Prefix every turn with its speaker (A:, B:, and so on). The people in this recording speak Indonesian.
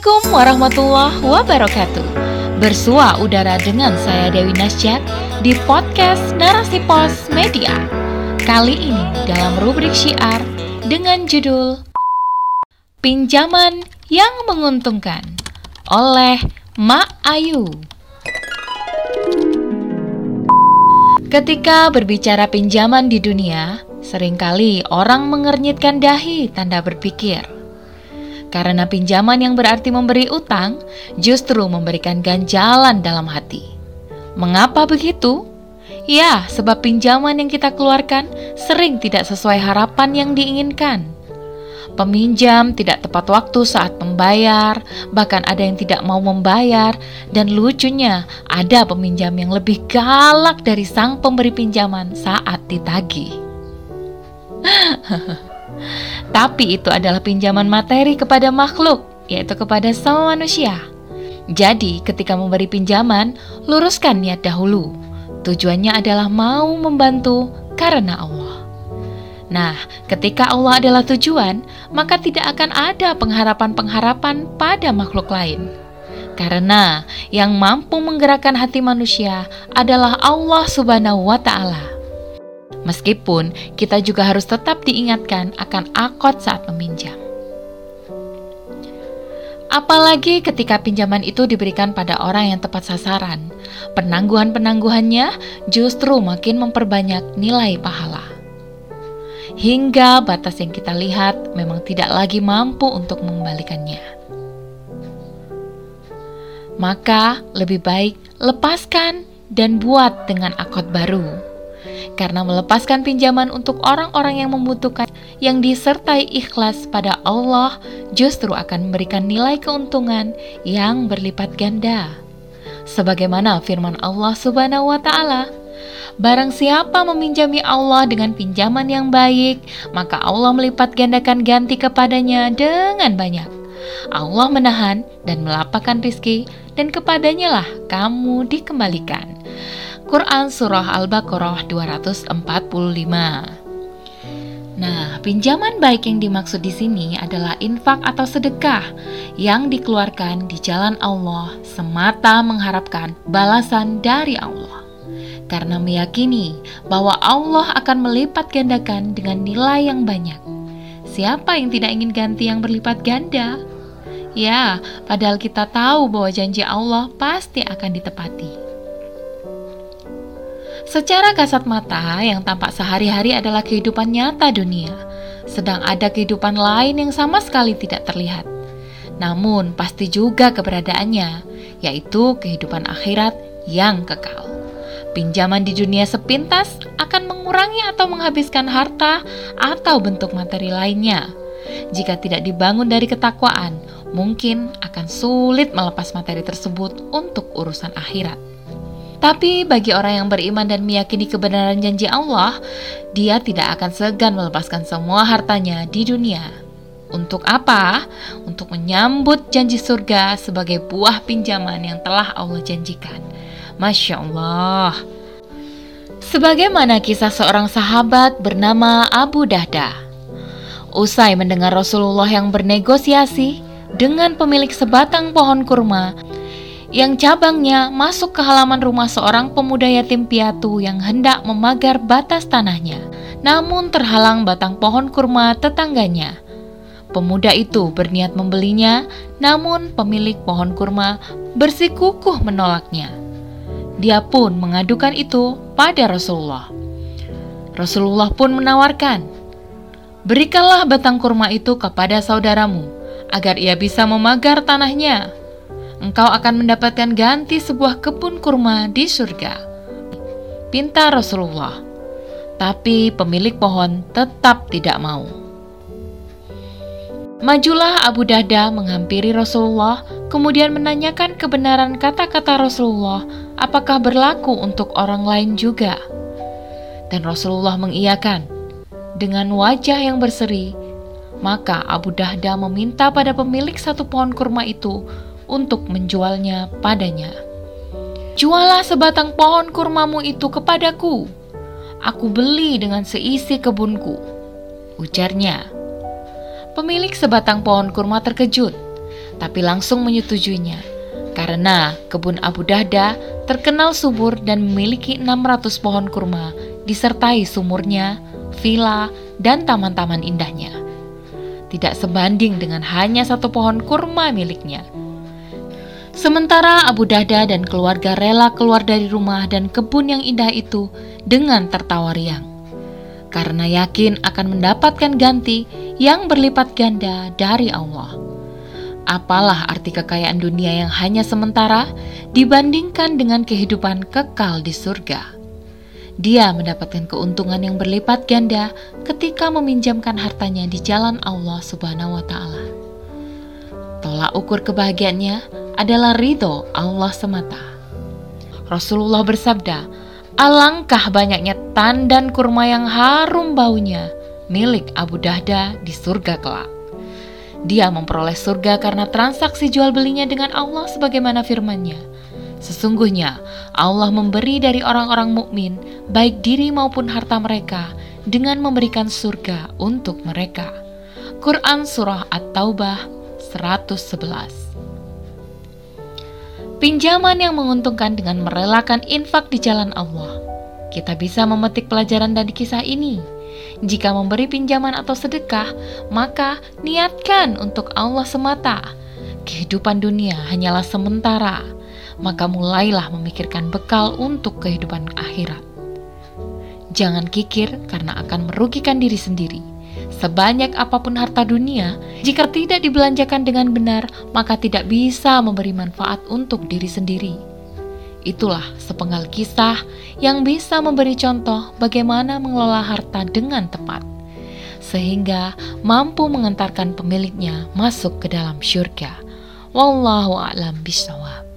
A: Assalamualaikum warahmatullahi wabarakatuh. Bersua udara dengan saya Dewi Nasjak di podcast Narasi Pos Media. Kali ini dalam rubrik syiar dengan judul Pinjaman yang menguntungkan oleh Mak Ayu. Ketika berbicara pinjaman di dunia, sering kali orang mengernyitkan dahi tanda berpikir karena pinjaman yang berarti memberi utang justru memberikan ganjalan dalam hati. Mengapa begitu? Ya, sebab pinjaman yang kita keluarkan sering tidak sesuai harapan yang diinginkan. Peminjam tidak tepat waktu saat membayar, bahkan ada yang tidak mau membayar, dan lucunya ada peminjam yang lebih galak dari sang pemberi pinjaman saat ditagih. Tapi itu adalah pinjaman materi kepada makhluk, yaitu kepada sama manusia. Jadi, ketika memberi pinjaman, luruskan niat dahulu. Tujuannya adalah mau membantu karena Allah. Nah, ketika Allah adalah tujuan, maka tidak akan ada pengharapan-pengharapan pada makhluk lain. Karena yang mampu menggerakkan hati manusia adalah Allah Subhanahu wa Ta'ala. Meskipun kita juga harus tetap diingatkan akan akot saat meminjam. Apalagi ketika pinjaman itu diberikan pada orang yang tepat sasaran, penangguhan-penangguhannya justru makin memperbanyak nilai pahala. Hingga batas yang kita lihat memang tidak lagi mampu untuk mengembalikannya. Maka lebih baik lepaskan dan buat dengan akot baru karena melepaskan pinjaman untuk orang-orang yang membutuhkan yang disertai ikhlas pada Allah justru akan memberikan nilai keuntungan yang berlipat ganda. Sebagaimana firman Allah Subhanahu wa taala, Barang siapa meminjami Allah dengan pinjaman yang baik, maka Allah melipat gandakan ganti kepadanya dengan banyak. Allah menahan dan melapangkan rizki, dan kepadanya lah kamu dikembalikan. Quran Surah Al-Baqarah 245. Nah, pinjaman baik yang dimaksud di sini adalah infak atau sedekah yang dikeluarkan di jalan Allah semata mengharapkan balasan dari Allah. Karena meyakini bahwa Allah akan melipat gandakan dengan nilai yang banyak. Siapa yang tidak ingin ganti yang berlipat ganda? Ya, padahal kita tahu bahwa janji Allah pasti akan ditepati. Secara kasat mata, yang tampak sehari-hari adalah kehidupan nyata dunia, sedang ada kehidupan lain yang sama sekali tidak terlihat. Namun, pasti juga keberadaannya, yaitu kehidupan akhirat yang kekal. Pinjaman di dunia sepintas akan mengurangi atau menghabiskan harta atau bentuk materi lainnya. Jika tidak dibangun dari ketakwaan, mungkin akan sulit melepas materi tersebut untuk urusan akhirat. Tapi bagi orang yang beriman dan meyakini kebenaran janji Allah, dia tidak akan segan melepaskan semua hartanya di dunia. Untuk apa? Untuk menyambut janji surga sebagai buah pinjaman yang telah Allah janjikan. Masya Allah. Sebagaimana kisah seorang sahabat bernama Abu Dahda. Usai mendengar Rasulullah yang bernegosiasi dengan pemilik sebatang pohon kurma yang cabangnya masuk ke halaman rumah seorang pemuda yatim piatu yang hendak memagar batas tanahnya, namun terhalang batang pohon kurma tetangganya. Pemuda itu berniat membelinya, namun pemilik pohon kurma bersikukuh menolaknya. Dia pun mengadukan itu pada Rasulullah. Rasulullah pun menawarkan, "Berikanlah batang kurma itu kepada saudaramu, agar ia bisa memagar tanahnya." Engkau akan mendapatkan ganti sebuah kebun kurma di surga. Pinta Rasulullah. Tapi pemilik pohon tetap tidak mau. Majulah Abu Dahda menghampiri Rasulullah, kemudian menanyakan kebenaran kata-kata Rasulullah, apakah berlaku untuk orang lain juga. Dan Rasulullah mengiyakan. Dengan wajah yang berseri, maka Abu Dahda meminta pada pemilik satu pohon kurma itu untuk menjualnya padanya. Jualah sebatang pohon kurmamu itu kepadaku. Aku beli dengan seisi kebunku. Ujarnya. Pemilik sebatang pohon kurma terkejut. tapi langsung menyetujuinya karena kebun Abu Dahda terkenal subur dan memiliki 600 pohon kurma disertai sumurnya, villa, dan taman-taman indahnya. Tidak sebanding dengan hanya satu pohon kurma miliknya. Sementara Abu Dahda dan keluarga rela keluar dari rumah dan kebun yang indah itu dengan tertawa riang. Karena yakin akan mendapatkan ganti yang berlipat ganda dari Allah. Apalah arti kekayaan dunia yang hanya sementara dibandingkan dengan kehidupan kekal di surga? Dia mendapatkan keuntungan yang berlipat ganda ketika meminjamkan hartanya di jalan Allah Subhanahu wa Ta'ala. Tolak ukur kebahagiaannya adalah ridho Allah semata. Rasulullah bersabda, "Alangkah banyaknya tandan kurma yang harum baunya milik Abu Dahda di surga kelak." Dia memperoleh surga karena transaksi jual belinya dengan Allah sebagaimana firman-Nya. Sesungguhnya Allah memberi dari orang-orang mukmin baik diri maupun harta mereka dengan memberikan surga untuk mereka. Quran Surah At-Taubah 111 Pinjaman yang menguntungkan dengan merelakan infak di jalan Allah. Kita bisa memetik pelajaran dari kisah ini jika memberi pinjaman atau sedekah, maka niatkan untuk Allah semata. Kehidupan dunia hanyalah sementara, maka mulailah memikirkan bekal untuk kehidupan akhirat. Jangan kikir karena akan merugikan diri sendiri. Sebanyak apa pun harta dunia, jika tidak dibelanjakan dengan benar, maka tidak bisa memberi manfaat untuk diri sendiri. Itulah sepenggal kisah yang bisa memberi contoh bagaimana mengelola harta dengan tepat, sehingga mampu mengantarkan pemiliknya masuk ke dalam syurga. Wallahu a'lam bishawab.